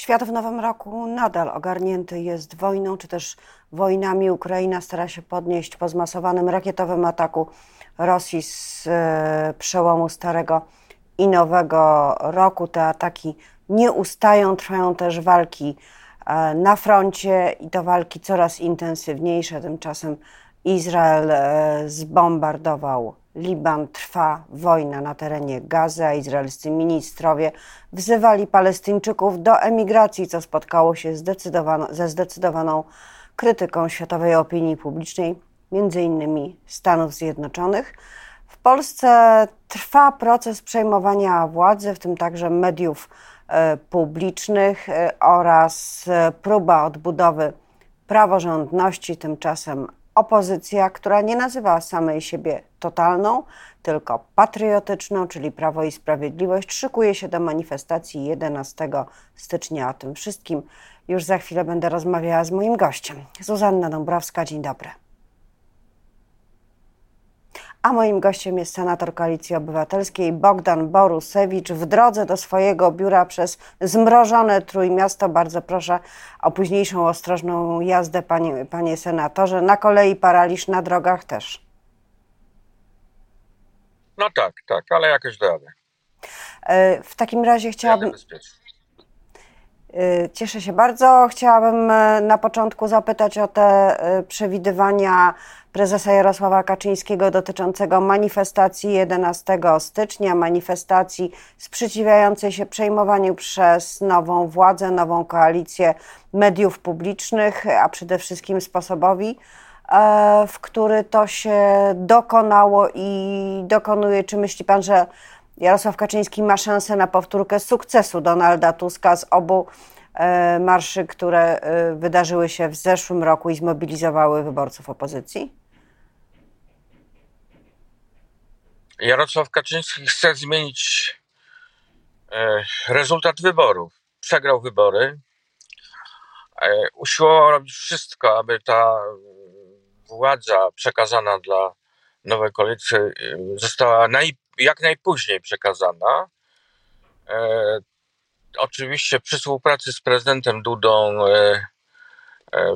Świat w nowym roku nadal ogarnięty jest wojną, czy też wojnami. Ukraina stara się podnieść po zmasowanym rakietowym ataku Rosji z e, przełomu starego i nowego roku. Te ataki nie ustają, trwają też walki e, na froncie i to walki coraz intensywniejsze. Tymczasem Izrael e, zbombardował Liban, trwa wojna na terenie Gazy, a izraelscy ministrowie wzywali Palestyńczyków do emigracji, co spotkało się ze zdecydowaną krytyką światowej opinii publicznej, między innymi Stanów Zjednoczonych. W Polsce trwa proces przejmowania władzy, w tym także mediów e, publicznych e, oraz próba odbudowy praworządności. Tymczasem opozycja, która nie nazywa samej siebie totalną, tylko patriotyczną, czyli Prawo i Sprawiedliwość, szykuje się do manifestacji 11 stycznia. O tym wszystkim już za chwilę będę rozmawiała z moim gościem. Zuzanna Dąbrowska, dzień dobry. A moim gościem jest senator Koalicji Obywatelskiej Bogdan Borusewicz. W drodze do swojego biura przez zmrożone Trójmiasto. Bardzo proszę o późniejszą ostrożną jazdę, panie, panie senatorze. Na kolei paraliż na drogach też. No tak, tak, ale jakoś radę. E, w takim razie chciałabym. E, cieszę się bardzo. Chciałabym e, na początku zapytać o te przewidywania prezesa Jarosława Kaczyńskiego dotyczącego manifestacji 11 stycznia, manifestacji sprzeciwiającej się przejmowaniu przez nową władzę, nową koalicję mediów publicznych, a przede wszystkim sposobowi, e, w który to się dokonało i dokonuje. Czy myśli pan, że Jarosław Kaczyński ma szansę na powtórkę sukcesu Donalda Tuska z obu e, marszy, które e, wydarzyły się w zeszłym roku i zmobilizowały wyborców opozycji? Jarosław Kaczyński chce zmienić e, rezultat wyborów. Przegrał wybory. E, usiłował robić wszystko, aby ta władza przekazana dla nowej koalicji e, została naj, jak najpóźniej przekazana. Oczywiście przy współpracy z prezydentem Dudą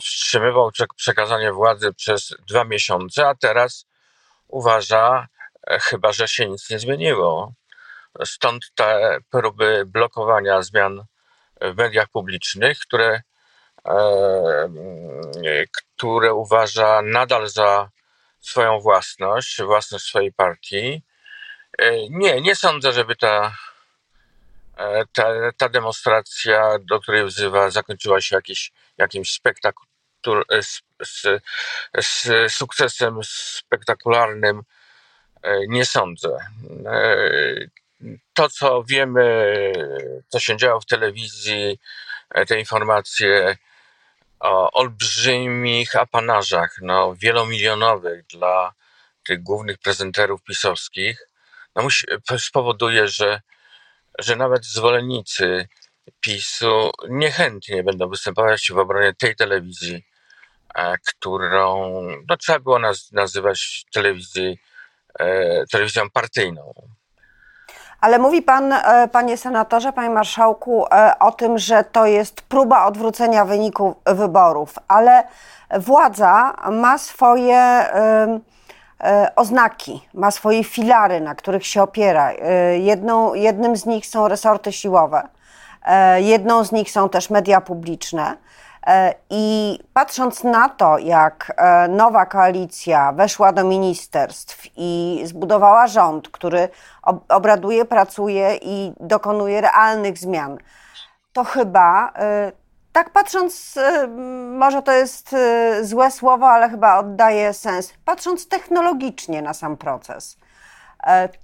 wstrzymywał przekazanie władzy przez dwa miesiące, a teraz uważa, E, chyba że się nic nie zmieniło. Stąd te próby blokowania zmian w mediach publicznych, które, e, które uważa nadal za swoją własność, własność swojej partii. E, nie, nie sądzę, żeby ta, ta, ta demonstracja, do której wzywa, zakończyła się jakiś, jakimś spektakl, z, z, z sukcesem spektakularnym E, nie sądzę. E, to, co wiemy, co się działo w telewizji, e, te informacje o olbrzymich apanażach, no, wielomilionowych dla tych głównych prezenterów pisowskich, no, spowoduje, że, że nawet zwolennicy PiSu niechętnie będą występować w obronie tej telewizji, którą no, trzeba było naz nazywać telewizją E, telewizją partyjną. Ale mówi pan, e, panie senatorze, panie marszałku, e, o tym, że to jest próba odwrócenia wyniku wyborów, ale władza ma swoje oznaki, ma swoje filary, na których się opiera. Jedną, jednym z nich są resorty siłowe, jedną z nich są też media publiczne. E, I patrząc na to, jak e, nowa koalicja weszła do ministerstw i zbudowała rząd, który obraduje, pracuje i dokonuje realnych zmian, to chyba, e, tak patrząc, może to jest złe słowo, ale chyba oddaje sens, patrząc technologicznie na sam proces,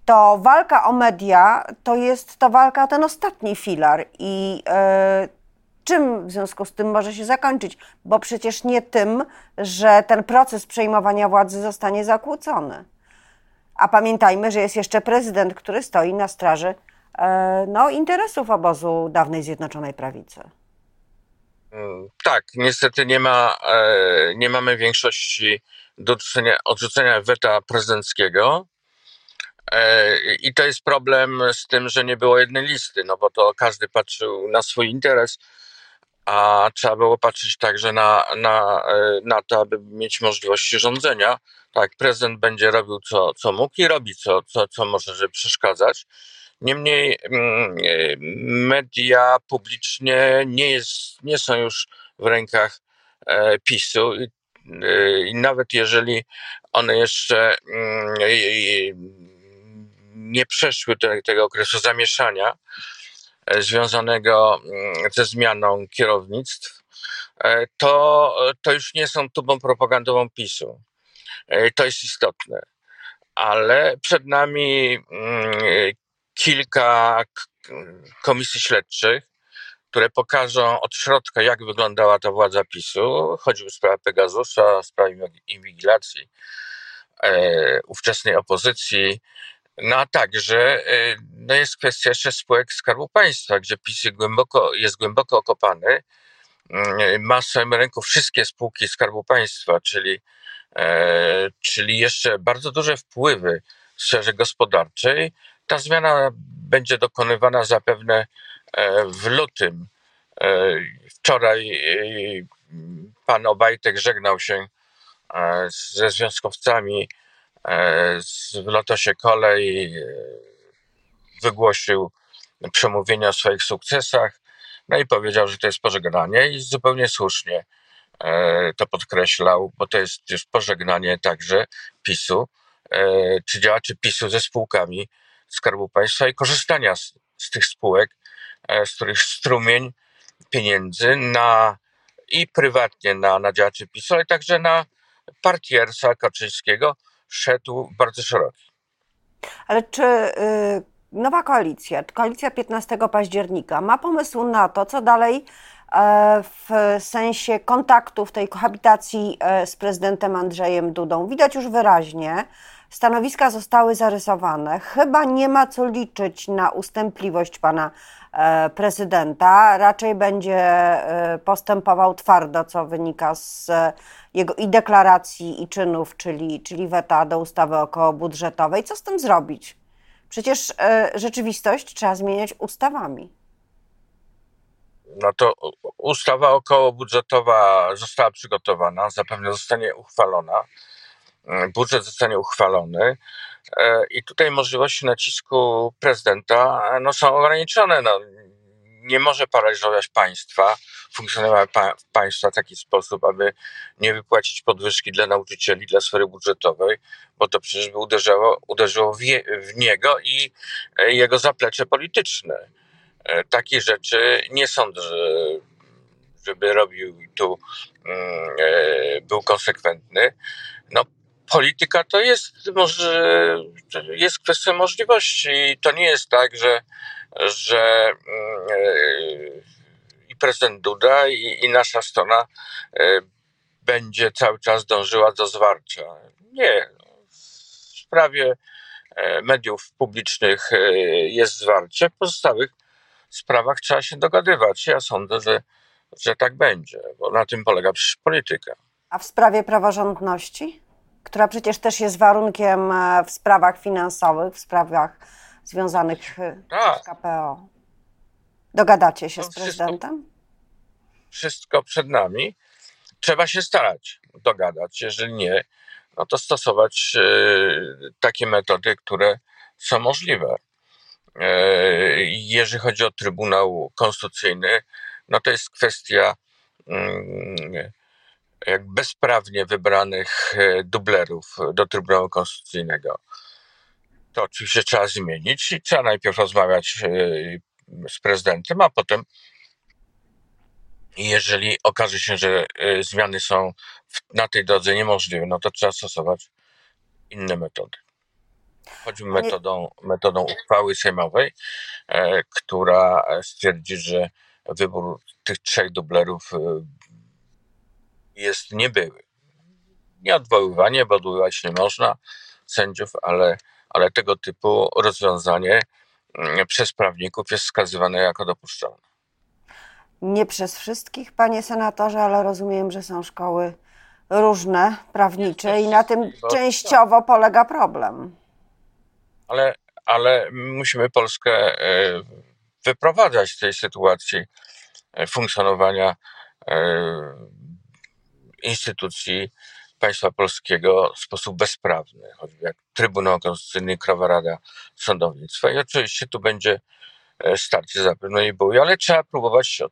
to walka o media to jest ta walka ten ostatni filar i czym w związku z tym może się zakończyć? Bo przecież nie tym, że ten proces przejmowania władzy zostanie zakłócony. A pamiętajmy, że jest jeszcze prezydent, który stoi na straży e, no, interesów obozu dawnej Zjednoczonej Prawicy. Mm, tak, niestety nie, ma, e, nie mamy większości do odrzucenia, weta prezydenckiego. E, I to jest problem z tym, że nie było jednej listy, no bo to każdy patrzył na swój interes a trzeba było patrzeć także na, na, e, na to, aby mieć możliwości rządzenia. Tak, prezydent będzie robił co, co mógł i robi co, co, co może, żeby przeszkadzać. Niemniej mm, e, media publicznie nie, jest, nie są już w rękach e, PiSu i, i nawet jeżeli one jeszcze mm, nie przeszły te, tego okresu zamieszania związanego mm, ze zmianą kierownictw, to, to już nie są tubą propagandową PiSu. To jest istotne. Ale przed nami mm, kilka komisji śledczych, które pokażą od środka, jak wyglądała ta władza PiSu. Chodzi o sprawę Pegasusa, sprawę inwigilacji e, ówczesnej opozycji, no a także e, no jest kwestia jeszcze spółek Skarbu Państwa, gdzie PiS jest głęboko, jest głęboko okopany, mm, ma w swoim ręku wszystkie spółki Skarbu Państwa, czyli, e, czyli jeszcze bardzo duże wpływy w sferze gospodarczej. Ta zmiana będzie dokonywana zapewne e, w lutym. Wczoraj pan Obajtek żegnał się ze związkowcami w Lotosie Kolej wygłosił przemówienie o swoich sukcesach, no i powiedział, że to jest pożegnanie i zupełnie słusznie e, to podkreślał, bo to jest już pożegnanie także PiSu, e, czy działaczy PiSu ze spółkami Skarbu Państwa i korzystania z, z tych spółek, e, z których strumień pieniędzy na i prywatnie na, na działaczy PiSu, ale także na partiersa Kaczyńskiego szedł bardzo szeroki. Ale czy y, nowa koalicja, koalicja 15 października, ma pomysł na to, co dalej e, w sensie kontaktów, tej kohabitacji e, z prezydentem Andrzejem Dudą? Widać już wyraźnie, stanowiska zostały zarysowane. Chyba nie ma co liczyć na ustępliwość pana e, prezydenta. Raczej będzie postępował twardo, co wynika z jego i deklaracji, i czynów, czyli, czyli weta do ustawy okołobudżetowej. Co z tym zrobić? Przecież e, rzeczywistość trzeba zmieniać ustawami. No to ustawa okołobudżetowa została przygotowana, zapewne zostanie uchwalona. Mm, budżet zostanie uchwalony e, i tutaj możliwości nacisku prezydenta no, są ograniczone. No, nie może paraliżować państwa, funkcjonowania pa państwa w taki sposób, aby nie wypłacić podwyżki dla nauczycieli, dla sfery budżetowej, bo to przecież by uderzało, uderzyło w, je, w niego i e, jego zaplecze polityczne. E, takie rzeczy nie sądzę, żeby robił tu mm, e, był konsekwentny. No, polityka to jest może jest kwestia możliwości. To nie jest tak, że że mm, e, i prezydent Duda, i, i nasza strona e, będzie cały czas dążyła do zwarcia. Nie. W sprawie e, mediów publicznych jest zwarcie, w pozostałych sprawach trzeba się dogadywać. Ja sądzę, że, że tak będzie, bo na tym polega przecież polityka. A w sprawie praworządności, która przecież też jest warunkiem w sprawach finansowych, w sprawach związanych e, tak. z KPO. Dogadacie się z prezydentem? Wszystko, wszystko przed nami. Trzeba się starać dogadać. Jeżeli nie, no to stosować e, takie metody, które są możliwe. E, jeżeli chodzi o Trybunał Konstytucyjny, no to jest kwestia mm, jak bezprawnie wybranych dublerów do Trybunału Konstytucyjnego to oczywiście trzeba zmienić i trzeba najpierw rozmawiać e, z prezydentem, a potem jeżeli okaże się, że e, zmiany są na tej drodze niemożliwe, no to trzeba stosować inne metody. Chodzi metodą, metodą uchwały sejmowej, e, która stwierdzi, że wybór tych trzech dublerów jest niebyły. Nie odwoływanie, bo odwoływać nie można sędziów, ale ale tego typu rozwiązanie mm, przez prawników jest wskazywane jako dopuszczalne. Nie przez wszystkich, panie senatorze, ale rozumiem, że są szkoły różne, prawnicze i na tym częściowo polega problem. Ale, ale musimy Polskę e, wyprowadzać z tej sytuacji funkcjonowania instytucji państwa polskiego w sposób bezprawny, choćby jak Trybunał Konstytucyjny, Krawa Rada Sądownictwa. I oczywiście tu będzie starcie zapewne i bój, ale trzeba próbować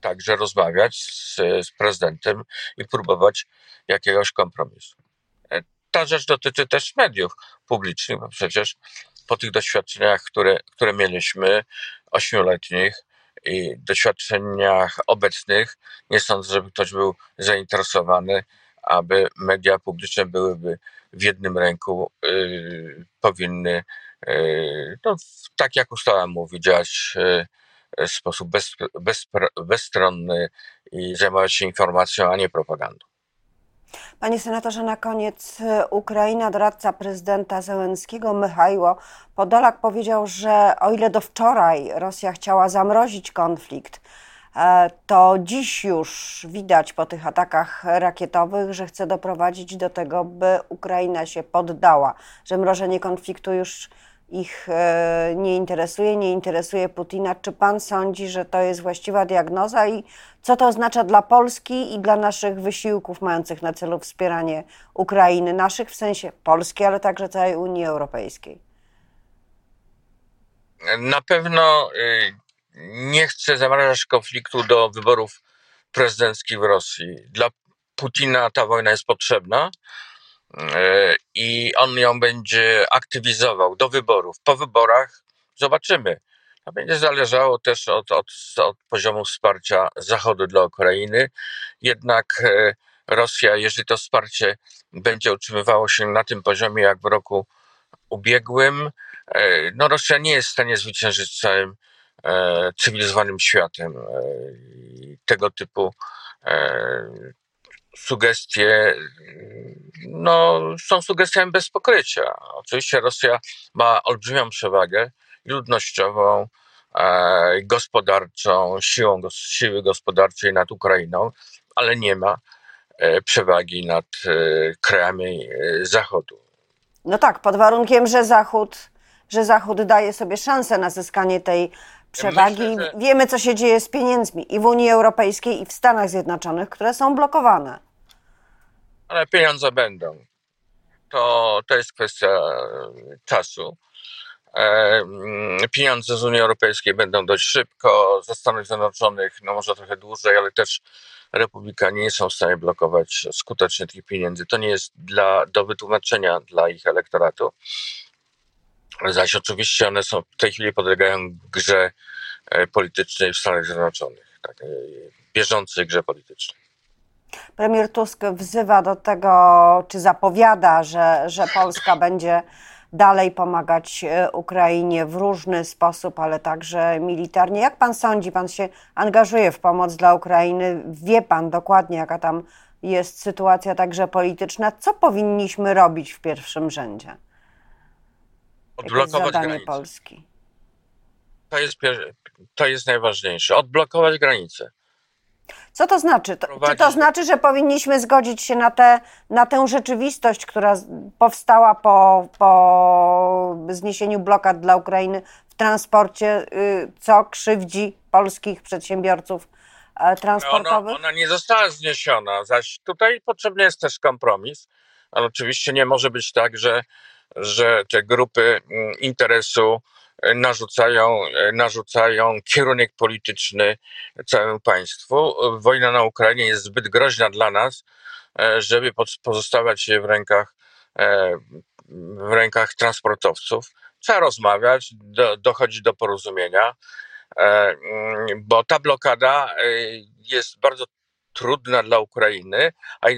także rozmawiać z, z prezydentem i próbować jakiegoś kompromisu. Ta rzecz dotyczy też mediów publicznych, bo przecież po tych doświadczeniach, które, które mieliśmy, ośmioletnich doświadczeniach obecnych, nie sądzę, żeby ktoś był zainteresowany, aby media publiczne byłyby w jednym ręku, yy, powinny, yy, no, tak jak ustawa mówi, działać yy, w sposób bez, bez, bezstronny i zajmować się informacją, a nie propagandą. Panie senatorze, na koniec e, Ukraina, doradca prezydenta Zełenskiego, Michajło Podolak powiedział, że o ile do wczoraj Rosja chciała zamrozić konflikt, e, to dziś już widać po tych atakach rakietowych, że chce doprowadzić do tego, by Ukraina się poddała, że mrożenie konfliktu już ich e, nie interesuje, nie interesuje Putina. Czy pan sądzi, że to jest właściwa diagnoza i co to oznacza dla Polski i dla naszych wysiłków mających na celu wspieranie Ukrainy, naszych w sensie Polski, ale także całej Unii Europejskiej? Na pewno y, nie chcę zamrażać konfliktu do wyborów prezydenckich w Rosji. Dla Putina ta wojna jest potrzebna i on ją będzie aktywizował do wyborów. Po wyborach zobaczymy. To będzie zależało też od, od, od poziomu wsparcia Zachodu dla Ukrainy. Jednak e, Rosja, jeżeli to wsparcie będzie utrzymywało się na tym poziomie jak w roku ubiegłym, e, no Rosja nie jest w stanie zwyciężyć całym cywilizowanym światem. Tego typu sugestie no, są sugestiami bez pokrycia. Oczywiście Rosja ma olbrzymią przewagę ludnościową, e, gospodarczą, siłą, siły gospodarczej nad Ukrainą, ale nie ma e, przewagi nad e, krajami e, Zachodu. No tak, pod warunkiem, że Zachód, że Zachód daje sobie szansę na zyskanie tej przewagi. Myślę, że... Wiemy, co się dzieje z pieniędzmi i w Unii Europejskiej, i w Stanach Zjednoczonych, które są blokowane ale pieniądze będą. To, to jest kwestia e, czasu. E, mm, pieniądze z Unii Europejskiej będą dość szybko, ze Stanów Zjednoczonych no może trochę dłużej, ale też republikanie nie są w stanie blokować skutecznie tych pieniędzy. To nie jest dla, do wytłumaczenia dla ich elektoratu. Zaś oczywiście one są w tej chwili podlegają grze e, politycznej w Stanach Zjednoczonych, tak, bieżącej grze politycznej. Premier Tusk wzywa do tego, czy zapowiada, że, że Polska będzie dalej pomagać e, Ukrainie w różny sposób, ale także militarnie. Jak pan sądzi, pan się angażuje w pomoc dla Ukrainy, wie pan dokładnie, jaka tam jest sytuacja także polityczna. Co powinniśmy robić w pierwszym rzędzie? Odblokować granice. Polski. To jest, to jest najważniejsze. Odblokować granice. Co to znaczy? To, czy to znaczy, że powinniśmy zgodzić się na, te, na tę rzeczywistość, która powstała po, po zniesieniu blokad dla Ukrainy w transporcie, y, co krzywdzi polskich przedsiębiorców e, transportowych? Ona, ona nie została zniesiona, zaś tutaj potrzebny jest też kompromis. Ale oczywiście nie może być tak, że, że te grupy mm, interesu narzucają, narzucają kierunek polityczny całemu państwu. Wojna na Ukrainie jest zbyt groźna dla nas, e, żeby pozostawać w rękach, e, w rękach transportowców. Trzeba rozmawiać, do, dochodzić do porozumienia, e, mm, bo ta blokada jest bardzo trudna dla Ukrainy, a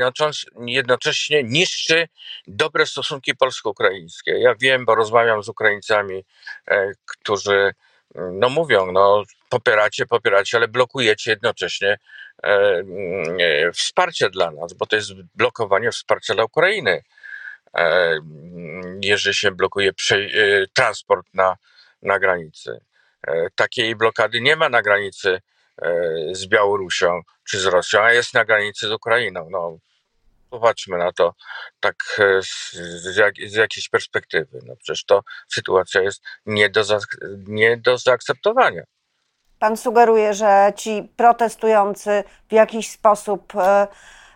jednocześnie niszczy dobre stosunki polsko-ukraińskie. Ja wiem, bo rozmawiam z Ukraińcami, e, którzy mm, no mówią, no popieracie, popieracie, ale blokujecie jednocześnie e, mm, e, wsparcie dla nas, bo to jest blokowanie wsparcia dla Ukrainy. Jeżeli się blokuje transport na, na granicy. Takiej blokady nie ma na granicy z Białorusią czy z Rosją, a jest na granicy z Ukrainą. No, popatrzmy na to tak e, z, z, jakiejś perspektywy. No, przecież to sytuacja jest nie do, za, nie do zaakceptowania. Pan sugeruje, że ci protestujący w jakiś sposób e,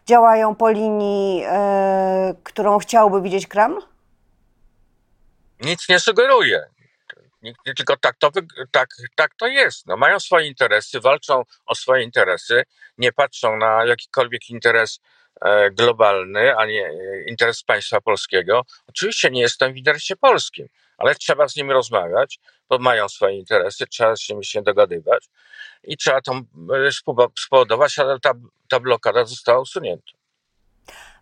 działają po linii, e, którą chciałby widzieć Kreml? Nic nie sugeruje. Tylko tak to, tak, tak to jest. No, mają swoje interesy, walczą o swoje interesy, nie patrzą na jakikolwiek interes e, globalny, a nie e, interes państwa polskiego. Oczywiście nie jestem w interesie polskim, ale trzeba z nimi rozmawiać, bo mają swoje interesy, trzeba się się dogadywać i trzeba to e, spowo- spowodować, ale ta, ta blokada została usunięta.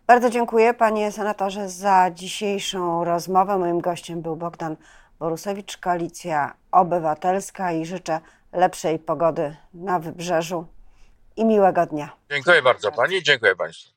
Bardzo dziękuję panie senatorze za dzisiejszą rozmowę. Moim gościem był Bogdan Borusewicz, Koalicja Obywatelska i życzę lepszej pogody na wybrzeżu i miłego dnia. Dziękuję bardzo pani, dziękuję państwu.